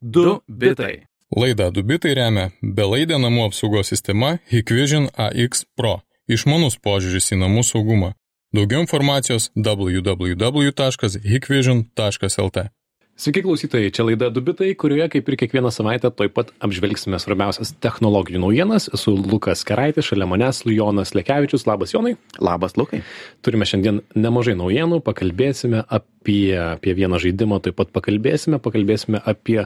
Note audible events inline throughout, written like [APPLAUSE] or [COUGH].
Du bitai. Laidą Dubitai remia belaidė namų apsaugos sistema Hikvision AX Pro - išmanus požiūris į namų saugumą. Daugiau informacijos www.hikvision.lt. Sveiki klausytojai, čia laida Dubitai, kurioje kaip ir kiekvieną savaitę toj pat apžvelgsime svarbiausias technologijų naujienas. Esu Lukas Keraitis, šalia manęs Lujonas Lekevičius. Labas Jonai. Labas, Lukai. Turime šiandien nemažai naujienų, pakalbėsime apie, apie vieną žaidimą, taip pat pakalbėsime, pakalbėsime apie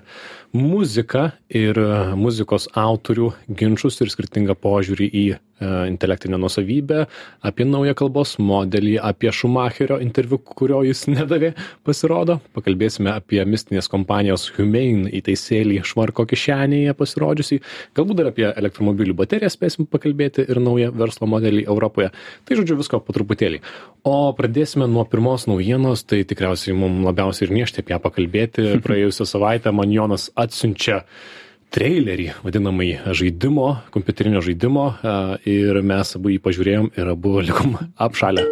muziką ir muzikos autorių ginčius ir skirtingą požiūrį į e, intelektinę nusavybę, apie naują kalbos modelį, apie Schumacherio interviu, kurio jis [LAUGHS] nedavė, pasirodo. Pakalbėsime apie mistinės kompanijos Humane įteisėlį Švarko kišenėje pasirodžiusi. Galbūt dar apie elektromobilių bateriją spėsim pakalbėti ir naują verslo modelį Europoje. Tai žodžiu visko po truputėlį. O pradėsime nuo pirmos naujienos, tai tikriausiai mums labiausiai ir niešti apie ją pakalbėti. [LAUGHS] Praėjusią savaitę man Jonas atsiunčia trailerį vadinamąjį žaidimo, kompiuterinio žaidimo a, ir mes abu jį pažiūrėjom ir abu likom apšalę.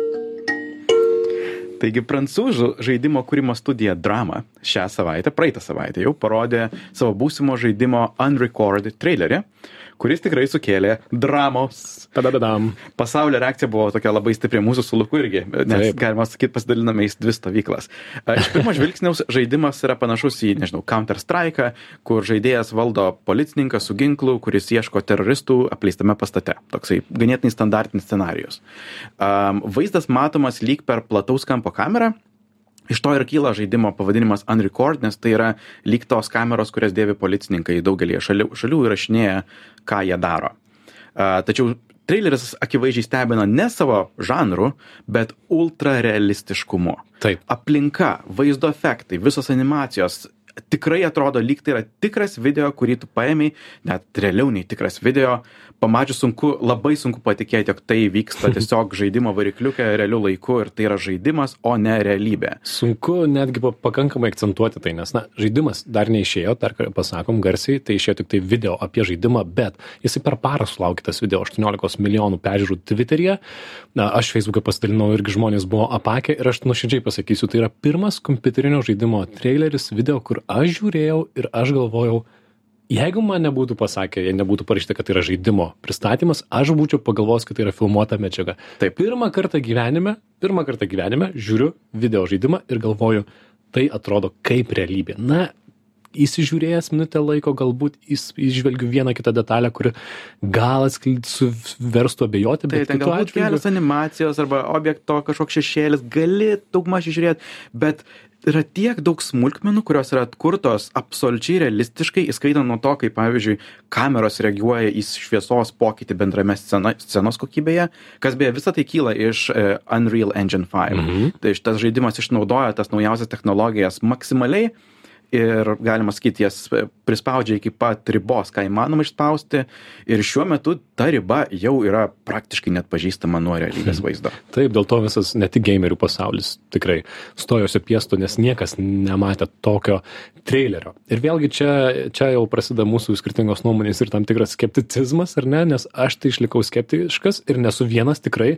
Taigi prancūzų žaidimo kūrimo studija Drama šią savaitę, praeitą savaitę jau parodė savo būsimo žaidimo Unrecorded trailerį, kuris tikrai sukėlė dramos. Tadadadam. Pasaulio reakcija buvo tokia labai stipri mūsų su Luku irgi, nes Taip. galima sakyti, pasidaliname į dvi stovyklas. Iš pirmo žvilgsniaus žaidimas yra panašus į, nežinau, Counter Strike, kur žaidėjas valdo policininką su ginklu, kuris ieško teroristų apleistame pastate. Toksai ganėtinai standartinis scenarius. Um, vaizdas matomas lyg per plataus kampo kamerą, Iš to ir kyla žaidimo pavadinimas Unrecord, nes tai yra lyg tos kameros, kurias dėvi policininkai daugelį šalių, šalių įrašinėja, ką jie daro. Tačiau traileris akivaizdžiai stebina ne savo žanru, bet ultrarealistiškumu. Taip. Aplinka, vaizdo efektai, visos animacijos tikrai atrodo lyg tai yra tikras video, kurį tu paėmei, net realiau nei tikras video. Pamačius sunku, labai sunku patikėti, jog tai vyksta [LAUGHS] tiesiog žaidimo varikliukė realiu laiku ir tai yra žaidimas, o ne realybė. Sunku netgi pa- pakankamai akcentuoti tai, nes, na, žaidimas dar neišėjo, dar pasakom garsiai, tai išėjo tik tai video apie žaidimą, bet jisai per parą sulaukė tas video 18 milijonų peržiūrų Twitter'yje. Na, aš Facebook'e pasidalinau irgi žmonės buvo apakę ir aš nuoširdžiai pasakysiu, tai yra pirmas kompiuterinio žaidimo traileris video, kur aš žiūrėjau ir aš galvojau, Jeigu man nebūtų pasakę, jei nebūtų parašyta, kad tai yra žaidimo pristatymas, aš būčiau pagalvojęs, kad tai yra filmuota medžiaga. Taip. Pirmą kartą gyvenime, pirmą kartą gyvenime žiūriu video žaidimą ir galvoju, tai atrodo kaip realybė. Na, įsižiūrėjęs minutę laiko, galbūt įžvelgiu vieną kitą detalę, kuri gal suverstų abejoti, Tai bet ten kitu galbūt atveju- kelios animacijos arba objekto kažkoks šešėlis, gali daugmaž žiūrėti, bet yra tiek daug smulkmenų, kurios yra atkurtos absoliučiai realistiškai, įskaitant nuo to, kaip pavyzdžiui kameros reaguoja į šviesos pokytį bendrame scena, scenos kokybėje, kas beje visą tai kyla iš e, Unreal Engine 5. Mhm. Tai šitas žaidimas išnaudoja tas naujausias technologijas maksimaliai ir galima sakyti, jas prispaudžia iki pat ribos, ką įmanoma išspausti. Ir šiuo metu ta riba jau yra praktiškai net pažįstama nuo realybės vaizdo. Taip, dėl to visas ne tik gamerių pasaulis tikrai stojosi piestu, nes niekas nematė tokio trailerio. Ir vėlgi čia, čia jau prasideda mūsų skirtingos nuomonės ir tam tikras skepticizmas, ar ne, nes aš tai išlikau skeptiškas ir nesu vienas tikrai.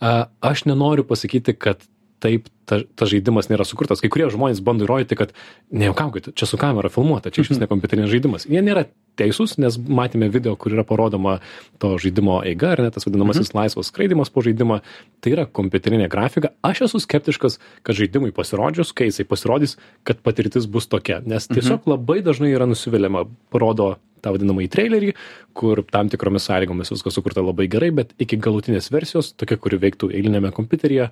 Aš nenoriu pasakyti, kad taip ta, ta žaidimas nėra sukurtas. Kai kurie žmonės bando įrodyti, kad nejuokaukit, čia su kamera filmuota, čia iš vis ne kompiuterinis žaidimas. Jie nėra teisūs, nes matėme video, kur yra parodoma to žaidimo eiga, ar ne tas vadinamasis mhm. laisvas skraidimas po žaidimą. Tai yra kompiuterinė grafika. Aš esu skeptiškas, kad žaidimui pasirodžius, kai jisai pasirodys, kad patirtis bus tokia. Nes tiesiog labai dažnai yra nusiviliama, parodo tą vadinamąjį trailerį, kur tam tikromis sąlygomis viskas sukurta labai gerai, bet iki galutinės versijos, tokia, kuri veiktų eilinėme kompiuteryje,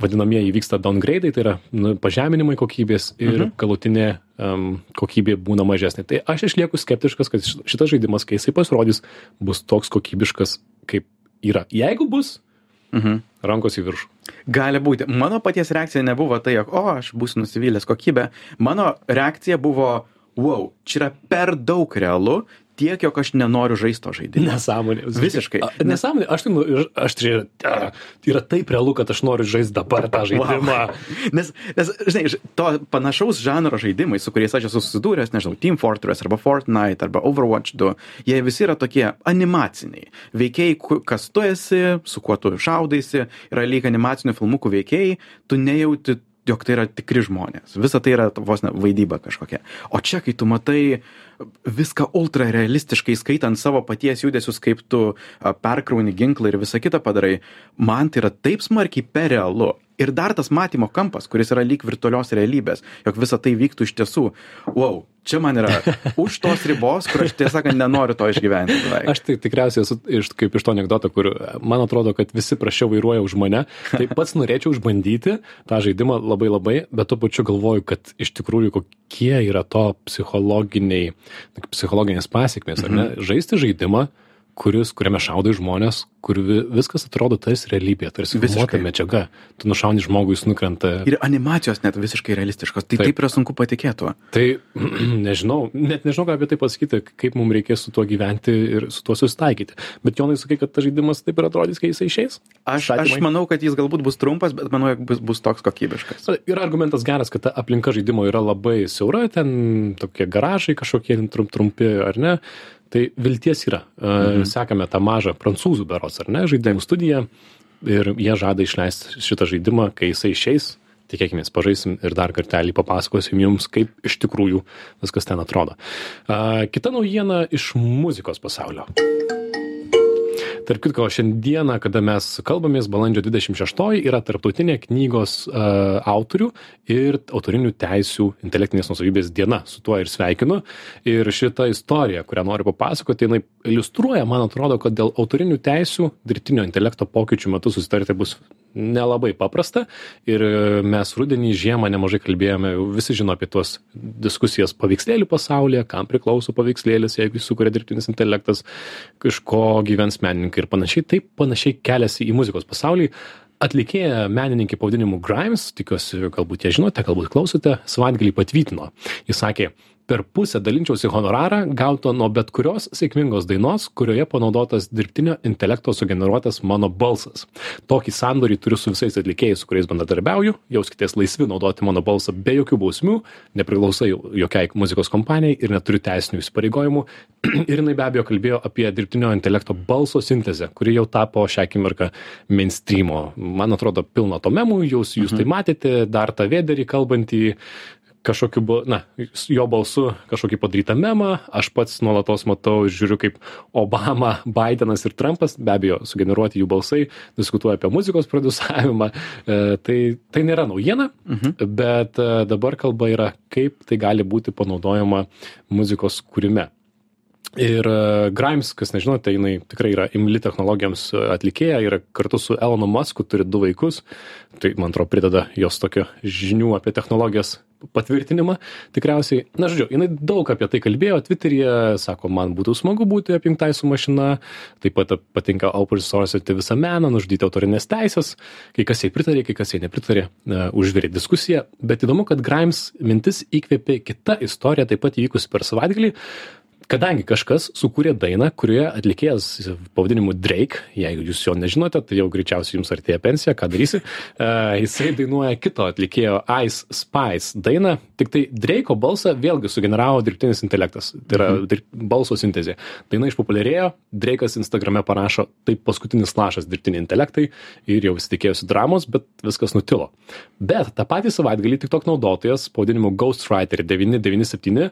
vadinamieji vyksta downgrade'ai, tai yra nu, pažeminimai kokybės ir mhm. galutinė um, kokybė būna mažesnė. Tai aš išlieku skeptiškas, kad šitas žaidimas, kai jisai pasirodys, bus toks kokybiškas, kaip yra. Jeigu bus, Mhm. rankos į viršų. Gali būti. Mano paties reakcija nebuvo tai, jog, o, aš būsiu nusivylęs kokybę. Mano reakcija buvo, wow, čia yra per daug realu, tiek, jog aš nenoriu žaisti to žaidimo. Nesąmonė. Visiškai. A, Nesąmonė. Aš tai, nu, aš tai, a, tai yra taip realu, kad aš noriu žaisti dabar tą žaidimą. [LAUGHS] Nes, nes, žinai, to panašaus žanro žaidimai, su kuriais aš esu susidūręs, nežinau, Team Fortress arba Fortnite arba Overwatch 2, jie visi yra tokie animaciniai. Veikiai, kas tu esi, su kuo tu šaudaisi, yra lyg animacinių filmukų veikėjai, tu nejauti jog tai yra tikri žmonės. Visa tai yra vos ne vaidyba kažkokia. O čia, kai tu matai viską ultra realistiškai, skaitant savo paties judesius, kaip tu perkrauni ginklą ir visą kitą padarai, man tai yra taip smarkiai per realu. Ir dar tas matymo kampas, kuris yra lyg virtualios realybės, jog visa tai vyktų iš tiesų. Wow, čia man yra [LAUGHS] už tos ribos, kur aš tiesą sakant nenoriu to išgyventi. beveik. Aš tai tikriausiai esu iš, kaip iš to anegdoto, kur man atrodo, kad visi prašiau vairuoja už mane. Tai [LAUGHS] pats norėčiau išbandyti tą žaidimą labai labai, bet tuo pačiu galvoju, kad iš tikrųjų kokie yra to psichologiniai, psichologinės pasiekmės, ar ne? Žaisti žaidimą, kuris, kuriame šaudai žmonės, kur vi- viskas atrodo tarsi realybė, tarsi Visiškai. medžiaga. Tu nušauni žmogų, jis nukrenta. Ir animacijos net visiškai realistiškos. Tai taip, Taip. yra sunku patikėti. Tai [CLEARS THROAT] nežinau, net nežinau, ką apie tai pasakyti, kaip mums reikės su tuo gyventi ir su tuo susitaikyti. Bet Jonai, sakai, kad tas žaidimas taip ir atrodys, kai jisai išeis? Aš, aš Statymai? manau, kad jis galbūt bus trumpas, bet manau, jog bus, bus toks kokybiškas. Yra argumentas geras, kad ta aplinka žaidimo yra labai siaura, ten tokie garažai kažkokie trum, trumpi ar ne. Tai vilties yra. Mhm. Sekame tą mažą prancūzų beros, ar ne, žaidimų studiją ir jie žada išleisti šitą žaidimą, kai jisai išeis. Tikėkime, pažaisim ir dar kartelį papasakosim jums, kaip iš tikrųjų viskas ten atrodo. Kita naujiena iš muzikos pasaulio. Tarp kitko, šiandieną, kada mes kalbamės, balandžio 26 yra tarptautinė knygos uh, autorių ir autorinių teisių intelektinės nusavybės diena. Su tuo ir sveikinu. Ir šitą istoriją, kurią noriu papasakoti, jinai iliustruoja, man atrodo, kad dėl autorinių teisių dirbtinio intelekto pokyčių metu susitarti bus nelabai paprasta. Ir e, mes rudenį, žiemą nemažai kalbėjome, visi žino apie tuos diskusijas paveikslėlių pasaulyje, kam priklauso paveikslėlis, jeigu jis sukuria dirbtinis intelektas, iš ko gyvens menininkai ir panašiai. Taip panašiai keliasi į muzikos pasaulį. Atlikėja menininkė pavadinimu Grimes, tikiuosi, galbūt ją žinote, galbūt klausote, savaitgalį patvirtino. Jis sakė, per pusę dalinčiausi honorarą gautą nuo bet kurios sėkmingos dainos, kurioje panaudotas dirbtinio intelekto sugeneruotas mano balsas. Tokį sandorį turiu su visais atlikėjais, su kuriais bendradarbiauju, jauskitės laisvi naudoti mano balsą be jokių bausmių, nepriklausai jokiai muzikos kompanijai ir neturiu teisinių įsipareigojimų. [CLEARS THROAT] ir jinai be abejo kalbėjo apie dirbtinio intelekto balso sintezę, kuri jau tapo šią akimirką mainstreamo. Man atrodo, pilna to memų, jūs, jūs tai matėte, dar tą vėderį kalbantį kažkokiu, bu- na, jo balsu kažkokį padarytą memą, aš pats nuolatos matau ir žiūriu, kaip Obama, [LAUGHS] Bidenas ir Trumpas, be abejo, sugeneruoti jų balsai, diskutuoja apie muzikos produsavimą. E, tai, tai nėra naujiena, mhm. bet e, dabar kalba yra, kaip tai gali būti panaudojama muzikos kūrime. Ir uh, Grimes, kas nežinote, jinai tikrai yra imli technologijoms e, atlikėja ir kartu su Elonu Musku turi du vaikus. Tai, man atrodo, prideda jos tokio žinių apie technologijas patvirtinimą tikriausiai. Na, žodžiu, jinai daug apie tai kalbėjo Twitter'yje, sako, man būtų smagu būti apjungtai su mašina, taip pat patinka open source visą meną, nužudyti autorinės teisės, kai kas jai pritarė, kai kas jai nepritarė, uh, užvirė diskusiją. Bet įdomu, kad Grimes mintis įkvėpė kita istorija, taip pat įvykusi per savaitgalį, kadangi kažkas sukūrė dainą, kurioje atlikėjas pavadinimu Drake, jeigu jūs jo nežinote, tai jau greičiausiai jums artėja pensija, ką darysi, uh, [LAUGHS] jisai dainuoja kito atlikėjo Ice Spice dainą, tik tai Drake'o balsą vėlgi sugeneravo dirbtinis intelektas, tai yra mhm. balso sintezė. Daina išpopuliarėjo, Drake'as Instagrame parašo, tai paskutinis lašas dirbtiniai intelektai ir jau visi tikėjosi dramos, bet viskas nutilo. Bet tą patį savaitgalį tik tok naudotojas pavadinimu Ghostwriter 997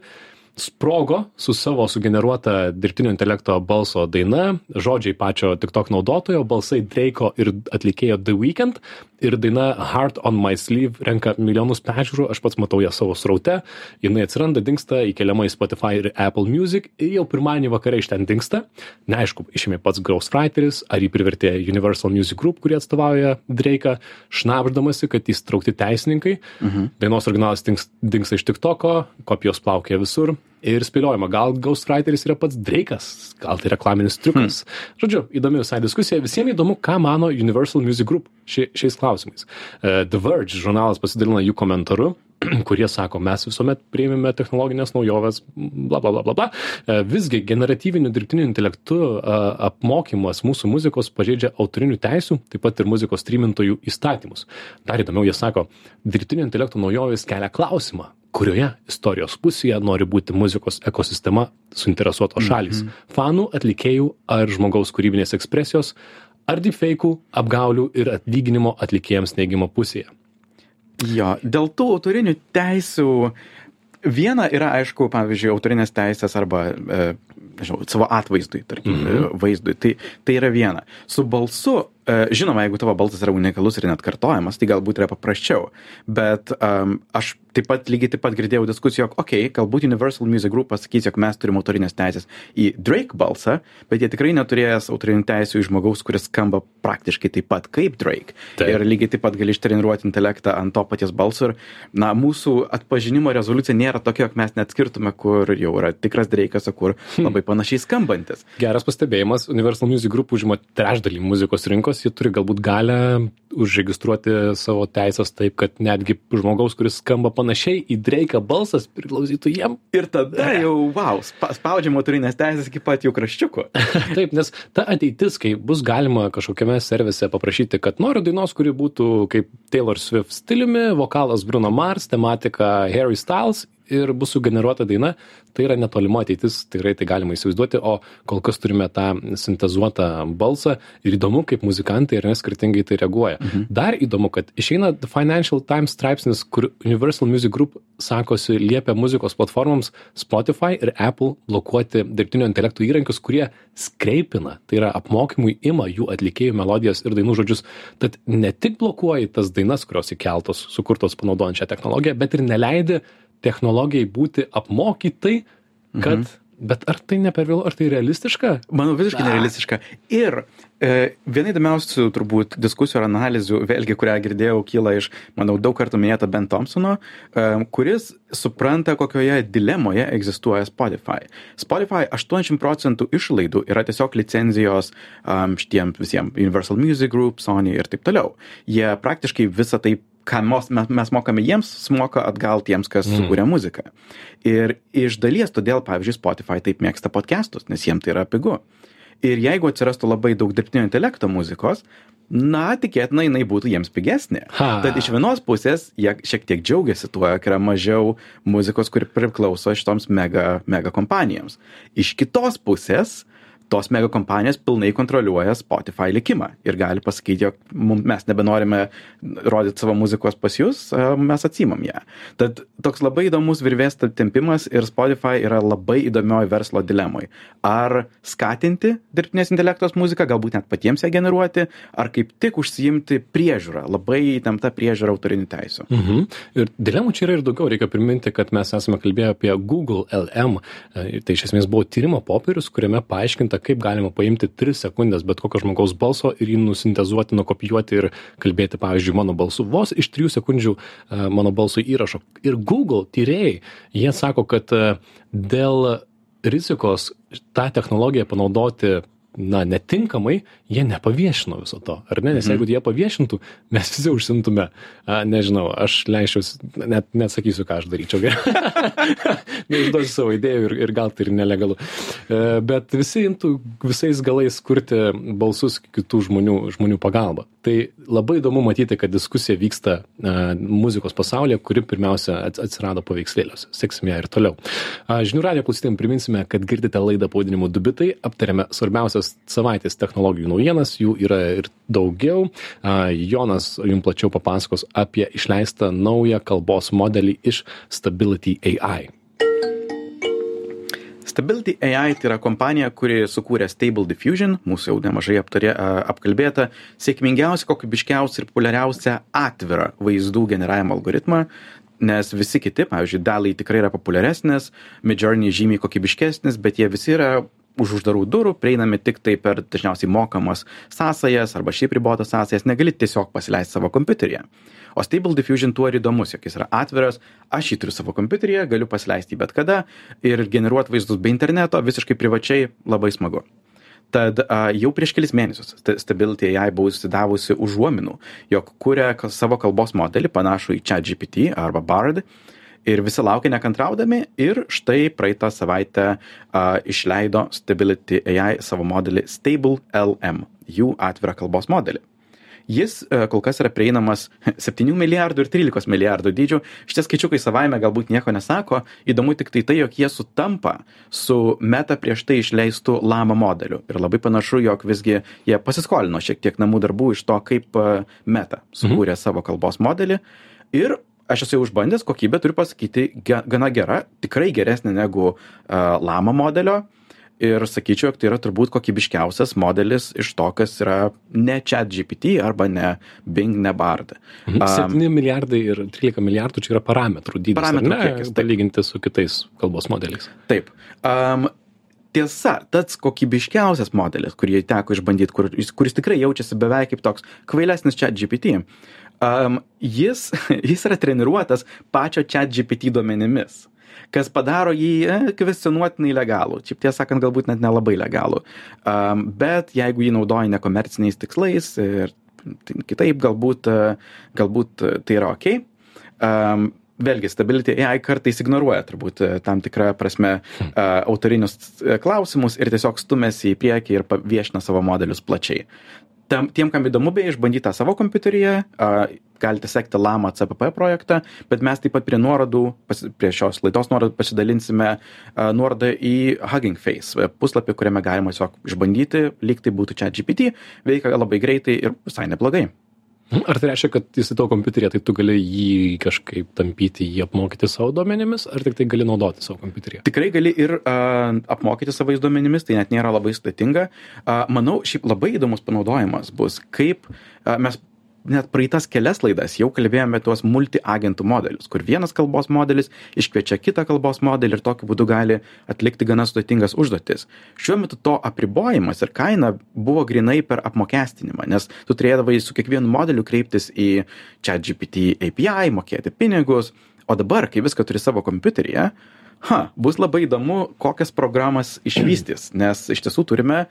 sprogo su savo sugeneruota dirbtinio intelekto balso daina, žodžiai pačio TikTok naudotojo, balsai Drake'o ir atlikėjo The Weeknd ir daina Heart on My Sleeve renka milijonus peržiūrų, aš pats matau ją savo sraute, jinai atsiranda, dinksta, įkeliama į Spotify ir Apple Music ir jau pirmąjį vakarą iš ten dinksta. Neaišku, išėmė pats Ghostwriteris, ar jį privertė Universal Music Group, kurie atstovauja Drake'ą, šnapždamasi, kad įstraukti teisininkai. Mhm. Dainos originalas dings- dingsta iš TikToko, kopijos plaukia visur ir spėliojama, gal Ghostwriteris yra pats Drake'as, gal tai reklaminis triukas. Hmm. Žodžiu, įdomi visai diskusija, visiems įdomu, ką mano Universal Music Group ši, šiais klausimais. Uh, The Verge žurnalas pasidalino jų komentaru, [CLEARS THROAT] kurie sako, mes visuomet priėmėme technologinės naujoves, bla bla bla bla bla. E, Visgi generatyviniu dirbtiniu intelektu a, apmokymas mūsų muzikos pažeidžia autorinių teisų, taip pat ir muzikos streamintojų įstatymus. Dar įdomiau, jie sako, dirbtinio intelekto naujovės kelia klausimą, kurioje istorijos pusėje nori būti muzikos ekosistema suinteresuotos šalys mm -hmm. - fanų, atlikėjų ar žmogaus kūrybinės ekspresijos, ar deepfake'ų, apgaulių ir atlyginimo atlikėjams neigimo pusėje. Jo, dėl tų autorinių teisių viena yra, aišku, pavyzdžiui, autorinės teisės arba, e, nežinau, savo atvaizdui, tarkim, Mhm. e, vaizdui. Tai, tai yra viena. Su balsu, žinoma, jeigu tavo balsas yra unikalus ir net kartojamas, tai galbūt yra paprasčiau. Bet um, aš taip pat lygiai taip pat girdėjau diskusiją, jog, okei, okay, galbūt Universal Music Group pasakys, jog mes turim autorinės teisės į Drake balsą, bet jie tikrai neturės autorinių teisų į žmogaus, kuris skamba praktiškai taip pat kaip Drake. Taip. Ir lygiai taip pat gali ištreniruoti intelektą ant to paties balso ir, na, mūsų atpažinimo rezoliucija nėra tokia, jog mes net skirtume, kur jau yra tikras Drake'as, o kur labai panašiai skambantis. Geras pastebėjimas, Universal Music Group užima trečdalį muzikos rinkos, jie turi galbūt galę užregistruoti savo teisės taip, kad netgi žmogaus, kuris skamba panašiai į Drake'ą balsas, priklausytų jiem. Ir tada jau, wow, spa, spaudžiam autorinės teisės iki pat jų kraščiuko. [LAUGHS] Taip, nes ta ateitis, kai bus galima kažkokiame servise paprašyti, kad noriu dainos, kuri būtų kaip Taylor Swift stiliumi, vokalas Bruno Mars, tematika Harry Styles ir bus sugeneruota daina, tai yra netolima ateitis, tikrai tai galima įsivaizduoti, o kol kas turime tą sintezuotą balsą ir įdomu, kaip muzikantai ir neskirtingai tai reaguoja. Mhm. Dar įdomu, kad išeina The Financial Times straipsnis, kur Universal Music Group sakosi liepia muzikos platformoms Spotify ir Apple blokuoti dirbtinio intelekto įrankius, kurie skreipina, tai yra apmokymui ima jų atlikėjų melodijas ir dainų žodžius. Tad ne tik blokuoji tas dainas, kurios įkeltos, sukurtos panaudojant šią technologiją, bet ir neleidi technologijai būti apmokytai, kad, mhm. bet ar tai ne per vėlu, ar tai realistiška? Manau, visiškai nerealistiška. Ir e, viena įdomiausių turbūt diskusijų ir analizių, vėlgi, kurią girdėjau, kyla iš, manau, daug kartų minėto Ben Thompsono, e, kuris supranta, kokioje dilemoje egzistuoja Spotify. Spotify 80 procentų išlaidų yra tiesiog licenzijos um, šitiem visiems Universal Music Group, Sony ir taip toliau. Jie praktiškai visą tai ką mos, mes, mokame jiems, sumoka atgal tiems, kas mm. sukūrė muziką. Ir iš dalies todėl, pavyzdžiui, Spotify taip mėgsta podcastus, nes jiems tai yra pigu. Ir jeigu atsirastų labai daug dirbtinio intelekto muzikos, na, tikėtina, jinai būtų jiems pigesnė. Ha. Tad iš vienos pusės jie šiek tiek džiaugiasi tuo, kad yra mažiau muzikos, kuri priklauso šitoms mega, mega kompanijoms. Iš kitos pusės, tos mega kompanijos pilnai kontroliuoja Spotify likimą ir gali pasakyti, jog mes nebenorime rodyti savo muzikos pas jūs, mes atsimam ją. Tad toks labai įdomus virvės tempimas ir Spotify yra labai įdomioj verslo dilemoj. Ar skatinti dirbtinės intelektos muziką, galbūt net patiems ją generuoti, ar kaip tik užsiimti priežiūrą, labai įtempta priežiūra autorinių teisų. Mhm. Ir dilemų čia yra ir daugiau. Reikia priminti, kad mes esame kalbėję apie Google LM. E, Tai iš esmės buvo tyrimo popierius, kuriame paaiškinta, kaip galima paimti 3 sekundės bet kokio žmogaus balso ir jį nusintezuoti, nukopijuoti ir kalbėti, pavyzdžiui, mano balsu vos iš 3 sekundžių e, mano balso įrašo. Ir Google tyrėjai, jie sako, kad e, dėl rizikos tą technologiją panaudoti na, netinkamai, jie nepaviešino viso to, ar ne? Nes Mhm. jeigu jie paviešintų, mes visi užsimtume, a, nežinau, aš leisčiausi, net nesakysiu, ką aš daryčiau. [LAUGHS] Neišduosiu savo idėjų ir, ir gal tai ir nelegalu. E, Bet visi imtų visais galais kurti balsus kitų žmonių, žmonių pagalba. Tai labai įdomu matyti, kad diskusija vyksta a, muzikos pasaulyje, kuri pirmiausia ats- atsirado paveikslėliuose. Seksim ją ir toliau. A, Žinių radio klausytėm priminsime, kad girdite laidą pavadinimu Dubitai, aptarėme svarbiausias savaitės technologijų naujienas, jų yra ir daugiau. Jonas jums plačiau papasakos apie išleistą naują kalbos modelį iš Stability AI. Stability AI tai yra kompanija, kuri sukūrė Stable Diffusion, mūsų jau nemažai aptarė, apkalbėta, sėkmingiausia, kokybiškiausia ir populiariausia atvira vaizdų generavimo algoritmą, nes visi kiti, pavyzdžiui, dalai tikrai yra populiaresnis, Midjourney žymiai kokybiškesnis, bet jie visi yra už uždarų durų, prieinami tik tai per dažniausiai mokamas sąsajas arba šiaip ribotas sąsajas, negali tiesiog pasileisti savo kompiuteryje. O Stable Diffusion tuo ir įdomus, jog jis yra atviras, aš jį turiu savo kompiuteryje, galiu pasileisti bet kada ir generuoti vaizdus be interneto visiškai privačiai labai smagu. Tad a, jau prieš kelis mėnesius Sta- Stability AI buvo užsidavusi užuominų, jog kuria savo kalbos modelį panašų į ChatGPT arba Bard ir visi laukia nekantraudami ir štai praeitą savaitę a, išleido Stability AI savo modelį Stable LM, jų atvirą kalbos modelį. Jis e, kol kas yra prieinamas [LAUGHS] 7 milijardų ir 13 milijardų dydžių. Šitie skaičiukai savaime galbūt nieko nesako. Įdomu tik tai tai, jog jie sutampa su meta prieš tai išleistų lama modeliu. Ir labai panašu, jog visgi jie pasiskolino šiek tiek namų darbų iš to, kaip e, meta sukūrė savo kalbos modelį. Ir aš esu jau išbandęs, kokybė turiu pasakyti ge, gana gera, tikrai geresnė negu uh, Lama modelio. Ir sakyčiau, jog tai yra turbūt kokybiškiausias modelis iš to, kas yra ne chat GPT arba ne Bing, ne Bard. Mhm. 7 milijardai ir 13 milijardų čia yra parametrų dydis. Parametrų ar ne, kiekis, taip. palyginti su kitais kalbos modeliais. Taip. Um, tiesa, tas kokybiškiausias modelis, kurį teko išbandyti, kur, kuris tikrai jaučiasi beveik kaip toks kvailesnis chat GPT, um, jis, [LAUGHS] jis yra treniruotas pačio chat GPT duomenimis kas padaro jį e, kvestionuotinai legalų. Šiaip tiesą sakant, galbūt net nelabai legalų. Um, bet jeigu jį naudoji nekomerciniais tikslais ir kitaip, galbūt, e, galbūt tai yra ok. Um, vėlgi, Stability AI kartais ignoruoja turbūt e, tam tikrą prasme uh, autorinius klausimus ir tiesiog stumėsi į priekį ir viešina savo modelius plačiai tam tiem kam įdomu beje išbandyt tą savo kompiuteryje a galite sekti lama cpp projektą bet mes taip pat prie nuorodų pas prie šios laidos nuorodų pasidalinsime a nuorodą į hugging face puslapį kuriame galima tiesiog išbandyti lyg tai būtų chat gpt veikia labai greitai ir visai neblogai. Ar tai reiškia, kad jis į tavo kompiuterį, tai tu gali jį kažkaip tampyti, jį apmokyti savo duomenimis, ar tik tai gali naudoti savo kompiuterį? Tikrai gali ir uh, apmokyti savais duomenimis, tai net nėra labai sudėtinga. Uh, manau, šiaip labai įdomus panaudojimas bus, kaip uh, mes net praeitas kelias laidas jau kalbėjome tuos multiagentų modelius, kur vienas kalbos modelis iškviečia kitą kalbos modelį ir tokiu būdu gali atlikti gana sudėtingas užduotis. Šiuo metu to apribojimas ir kaina buvo grinai per apmokestinimą, nes tu turėdavai su kiekvienu modeliu kreiptis į ChatGPT API, mokėti pinigus, o dabar, kai viską turi savo kompiuteryje, ha, bus labai įdomu, kokias programas išvystys, nes iš tiesų turime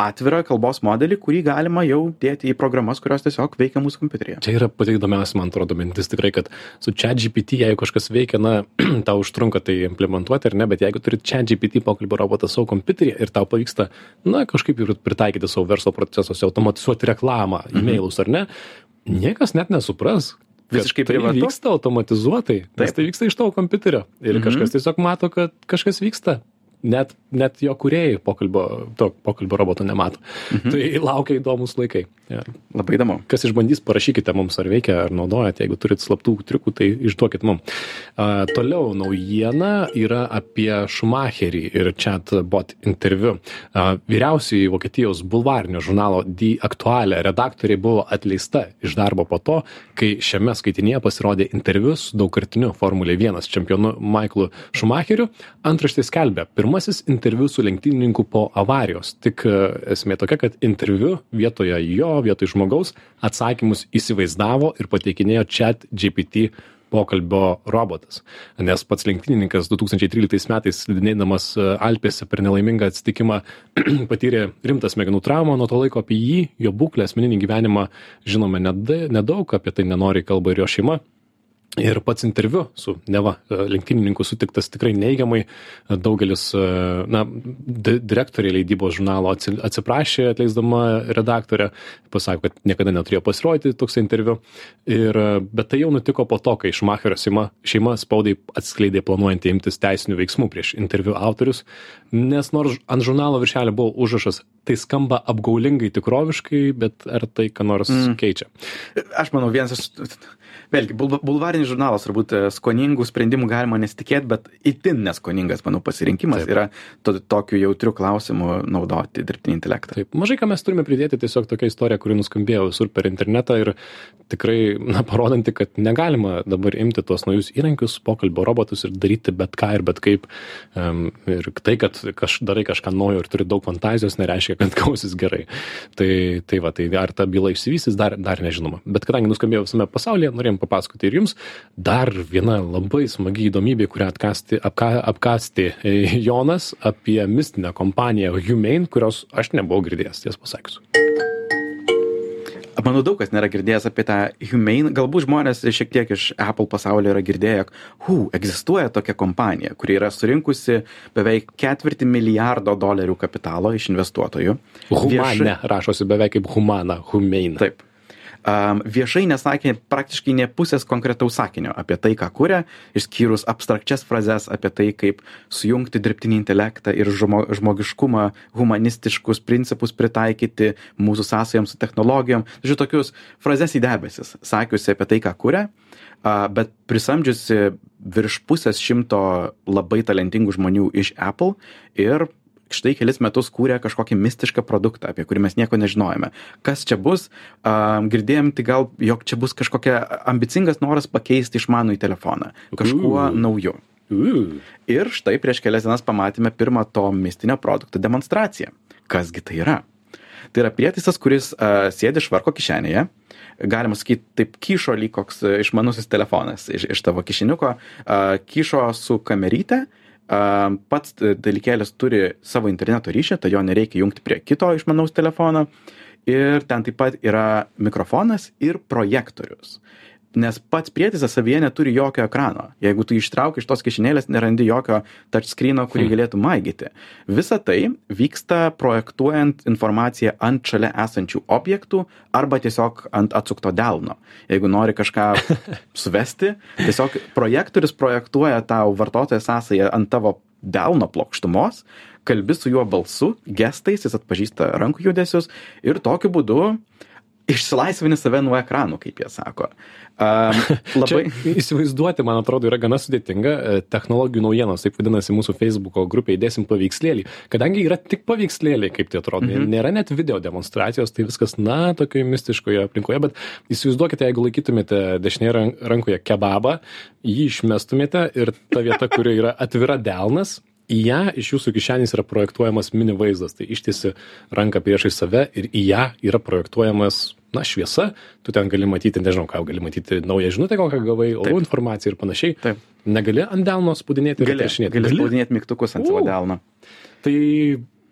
atvirą kalbos modelį, kurį galima jau dėti į programas, kurios tiesiog veikia mūsų kompiuteryje. Čia yra pati įdomiausia, man atrodo, mintis tikrai, kad su ChatGPT, jeigu kažkas veikia, na, [CLEARS THROAT] tau užtrunka tai implementuoti ar ne, bet jeigu turi ChatGPT pokalbio robotą savo kompiuteryje ir tau pavyksta, na, kažkaip ir pritaikyti savo verslo procesuose, automatizuoti reklamą, Mhm. e-mailus ar ne, niekas net nesupras. Visiškai tai privatu. vyksta automatizuotai, nes Taip. tai vyksta iš tavo kompiuterio. Ir Mhm. kažkas tiesiog mato, kad kažkas vyksta. Net, net jo kuriejai pokalbio, to pokalbio roboto nemato. Mhm. Tai laukia įdomus laikai. Ja. Labai įdomu. Kas išbandys, parašykite mums, ar veikia, ar naudojate. Jeigu turit slaptų triukų, tai išduokit mums. Uh, toliau naujiena yra apie Schumacherį ir chatbot interviu. Uh, vyriausiai Vokietijos bulvarinio žurnalo Die Aktualė redaktoriai buvo atleista iš darbo po to, kai šiame skaitinėje pasirodė interviu su daugkartiniu Formulė 1 čempionu Michaelu Schumacheriu. Antraštė skelbia, pirmasis interviu su lenktynininku po avarijos. Tik e, esmė tokia, kad interviu vietoje jo, vietoj žmogaus atsakymus įsivaizdavo ir pateikinėjo chat GPT pokalbio robotas. Nes pats lenktynininkas 2013 metais slidinėdamas e, Alpėse per nelaimingą atsitikimą [CLEARS THROAT] patyrė rimtą smegenų traumą, nuo to laiko apie jį, jo būklę, asmeninį gyvenimą žinome neda- nedaug, apie tai nenori kalba ir jo šeima. Ir pats interviu su neva e, lenktynininku sutiktas tikrai neigiamai. E, Daugelis, e, na, di direktorė leidybos žurnalo atsi- atsiprašė atleisdama redaktorę, pasakė, kad niekada neturėjo pasirodyti toks interviu. Ir, bet tai jau nutiko po to, kai Šmacherio šeima, šeima spaudai atskleidė planuojantį imtis teisinių veiksmų prieš interviu autorius, nes nors ant žurnalo viršelio buvo užrašas, tai skamba apgaulingai tikroviškai, bet ar tai ką nors mm. keičia? Aš manau, vienas vėlgi, bulva- bulvarinis žurnalas, turbūt e, skoningų sprendimų galima nesitikėti, bet itin neskoningas, manau, pasirinkimas yra to, tokiu jautriu klausimu naudoti dirbtinį intelektą. Taip, mažai ką mes turime pridėti, tiesiog tokia istorija, kuri nuskambėjo visur per internetą ir tikrai, na, parodanti, kad negalima dabar imti tuos naujus įrankius, pokalbio robotus ir daryti bet ką ir bet kaip. Um, ir tai, kad kaž, darai kažką naujo ir turi daug fantazijos, nereiškia, kad [LAUGHS] gausis gerai. Tai, tai va, tai ar ta byla išsivystys, dar, dar nežinoma. Bet kadangi nuskambėjo visame pasaulyje, norėjom papasakoti ir jums dar viena labai smagi įdomybė, kurią atkasti, apka, apkasti e, Jonas apie mistinę kompaniją Humane, kurios aš nebuvau girdėjęs, ties pasakius. Manau, daug kas nėra girdėjęs apie tą Humane. Galbūt žmonės šiek tiek iš Apple pasaulio yra girdėję, jog, hu, egzistuoja tokia kompanija, kuri yra surinkusi beveik ketvirtį milijardo dolerių kapitalo iš investuotojų. Humane rašosi beveik kaip humana, Humane. Taip. Um, viešai nesakė praktiškai ne pusės konkretaus sakinio apie tai, ką kuria, išskyrus abstrakčias frazes apie tai, kaip sujungti dirbtinį intelektą ir žmo, žmogiškumą, humanistiškus principus pritaikyti mūsų sąsajams su technologijom. Žodžiu, tokius frazes į debesis, sakiusi apie tai, ką kuria, uh, bet prisamdžiusi virš pusės šimto labai talentingų žmonių iš Apple ir štai kelis metus kūrė kažkokį mistišką produktą, apie kurį mes nieko nežinojame. Kas čia bus? Um, girdėjom tik gal, jog čia bus kažkokia ambicingas noras pakeisti išmanų į telefoną. Kažkuo Ooh. nauju. Uh, Ir štai prieš kelias dienas pamatėme pirmą to mistinio produkto demonstraciją. Kasgi tai yra? Tai yra prietaisas, kuris uh, sėdi švarko kišenėje. Galima sakyti, taip kyšo lyg koks uh, išmanusis telefonas iš, iš tavo kišeniuko. Uh, kyšo su kameryte. Uh, pats dalykėlis turi savo interneto ryšį, tai jo nereikia jungti prie kito išmanaus telefono. Ir ten taip pat yra mikrofonas ir projektorius nes pats prietaisas savyje neturi jokio ekrano. Jeigu tu ištrauki iš tos kišenėlės, nerandi jokio touchscreeno, kurį galėtų maigyti. Visa tai vyksta projektuojant informaciją ant šalia esančių objektų arba tiesiog ant atsukto delno. Jeigu nori kažką [LAUGHS] suvesti, tiesiog projektorius projektuoja tau vartotojo sąsąją ant tavo delno plokštumos, kalbi su juo balsu, gestais, jis atpažįsta rankų judesius ir tokiu būdu išsilaisvini save nuo ekranų, kaip jie sako. Um, [LAUGHS] labai. Čia įsivaizduoti, man atrodo, yra gana sudėtinga. E, Technologijų naujienos, taip vadinasi, mūsų Facebook'o grupėje įdėsim paveikslėlį. Kadangi yra tik paveikslėliai, kaip tai atrodo, mhm. nėra net video demonstracijos, tai viskas, na, tokioje mistiškoje aplinkoje, bet įsivaizduokite, jeigu laikytumėte dešinėje rankoje kebabą, jį išmestumėte ir ta vieta, kurioje yra atvira delnas, į ją iš jūsų kišenės yra projektuojamas mini vaizdas. Tai ištiesi ranką priešai save ir į ją yra projektuojamas, na, šviesa. Tu ten gali matyti, nežinau, ką gali matyti, naują žinutę, kokią gavai, orų informaciją ir panašiai. Taip. Negali ant delno spaudinėti ir Gali, gali spaudinėti mygtukus ant savo U. delno. Tai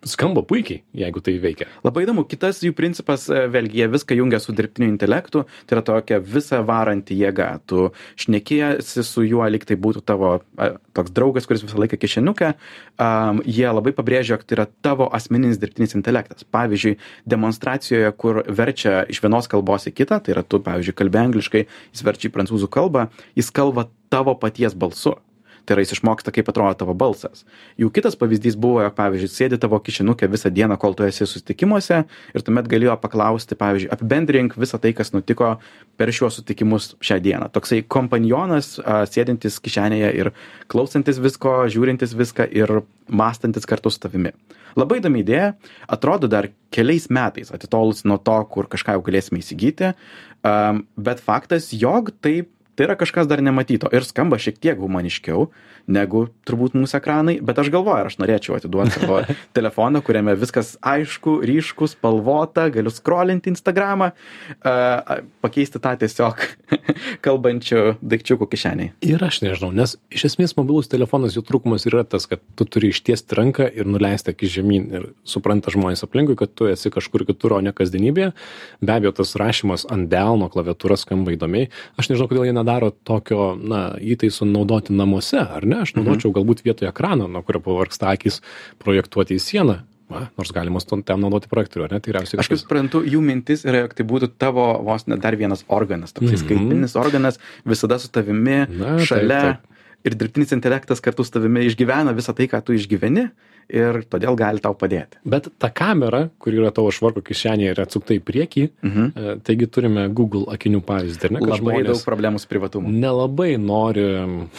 skamba puikiai, jeigu tai veikia. Labai įdomu, kitas jų principas, e, vėlgi, jie viską jungia su dirbtiniu intelektu, tai yra tokia visa varanti jėga. Tu šnekėjasi su juo, lyg tai būtų tavo a, toks draugas, kuris visą laiką kišeniuke. Um, jie labai pabrėžia, jog tai yra tavo asmeninis dirbtinis intelektas. Pavyzdžiui, demonstracijoje, kur verčia iš vienos kalbos į kitą, tai yra tu, pavyzdžiui, kalbė angliškai, jis verčia į prancūzų kalbą, jis kalba tavo paties balsu. Tai yra jis išmoksta, kaip atrodo tavo balsas. Jų kitas pavyzdys buvo, jog, pavyzdžiui, sėdi tavo kišenukė visą dieną, kol tu esi susitikimuose ir tuomet galėjo paklausti, pavyzdžiui, apibendrink visą tai, kas nutiko per šiuos sutikimus šią dieną. Toksai kompanionas, sėdintis kišenėje ir klausantis visko, žiūrintis viską ir mąstantis kartu su tavimi. Labai įdomi idėja, atrodo dar keliais metais atitolus nuo to, kur kažką jau galėsime įsigyti, um, bet faktas, jog taip tai yra kažkas dar nematyto ir skamba šiek tiek humaniškiau negu turbūt mūsų ekranai, bet aš galvoju, ar aš norėčiau atiduoti savo [LAUGHS] telefoną, kuriame viskas aišku, ryšku, spalvota, galiu scrollinti Instagramą, uh, pakeisti tą tiesiog [LAUGHS] kalbančių daikčiukų kišeniai. Ir aš nežinau, nes iš esmės mobilus telefonas jų trūkumas yra tas, kad tu turi ištiesti ranką ir nuleisti akis žemyn ir supranta žmonės aplinkui, kad tu esi kažkur kitur, o ne kasdienybėje. Be abejo, tas rašymas ant delno klaviatūros skamba įdomiai. Aš nežinau, kodėl jie nedaro tokio, na, įtaisų naudoti namuose, ar ne? Aš naudočiau galbūt vietoje ekrano, nuo kurio pavarksta akis, projektuoti į sieną. Va, nors galima ten naudoti projektorių, ar ne? Tai Aš Tikriausiai kaip suprantu, jų mintis yra, jog tai būtų tavo vos ne dar vienas organas, toks Mhm. skaitmeninis organas, visada su tavimi, Na, taip, šalia. taip. Ir dirbtinis intelektas kartu su tavimi išgyvena visą tai, ką tu išgyveni ir todėl gali tau padėti. Bet ta kamera, kur yra tavo švarko kišenėje ir atsukta į priekį, Mhm. e, taigi turime Google akinių pavyzdį, ne? Labai daug problemų su privatumu. nelabai nori,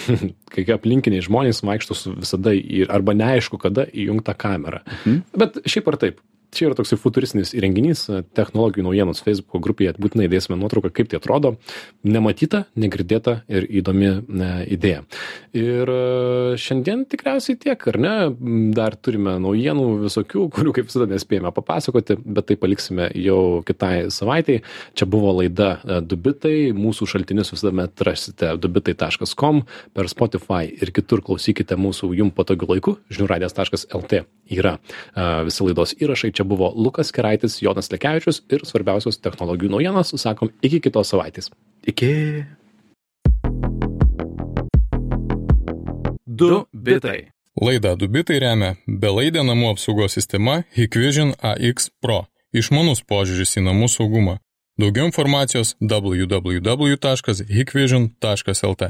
[LAUGHS] kai aplinkiniai žmonės vaikšto su visada ir arba neaišku, kada įjungta kamera. Mhm. Bet šiaip ar taip. Čia yra toksai futuristinis įrenginys, e, technologijų naujienos Facebook grupėje, būtinai dėsime nuotrauką, kaip tai atrodo. Nematyta, negirdėta ir įdomi ne, idėja. Ir e, šiandien tikriausiai tiek, ar ne? Dar turime naujienų visokių, kurių kaip visada nespėjame papasakoti, bet tai paliksime jau kitai savaitėjai. Čia buvo laida e, Dubitai, mūsų šaltinius visada rasite dubitai.com, per Spotify ir kitur klausykite mūsų jum patogiu laiku, žiniųradijas.lt yra e, visi laidos įrašai. Čia buvo Lukas Keraitis, Jonas Lekevičius ir svarbiausios technologijų naujienos. Sakom, iki kitos savaitės. Iki. Du bitai. Laidą Dubitai remia belaidė namų apsaugos sistema Hikvision AX Pro. Išmanus požiūris į namų saugumą. Daugiau informacijos www.hikvision.lt.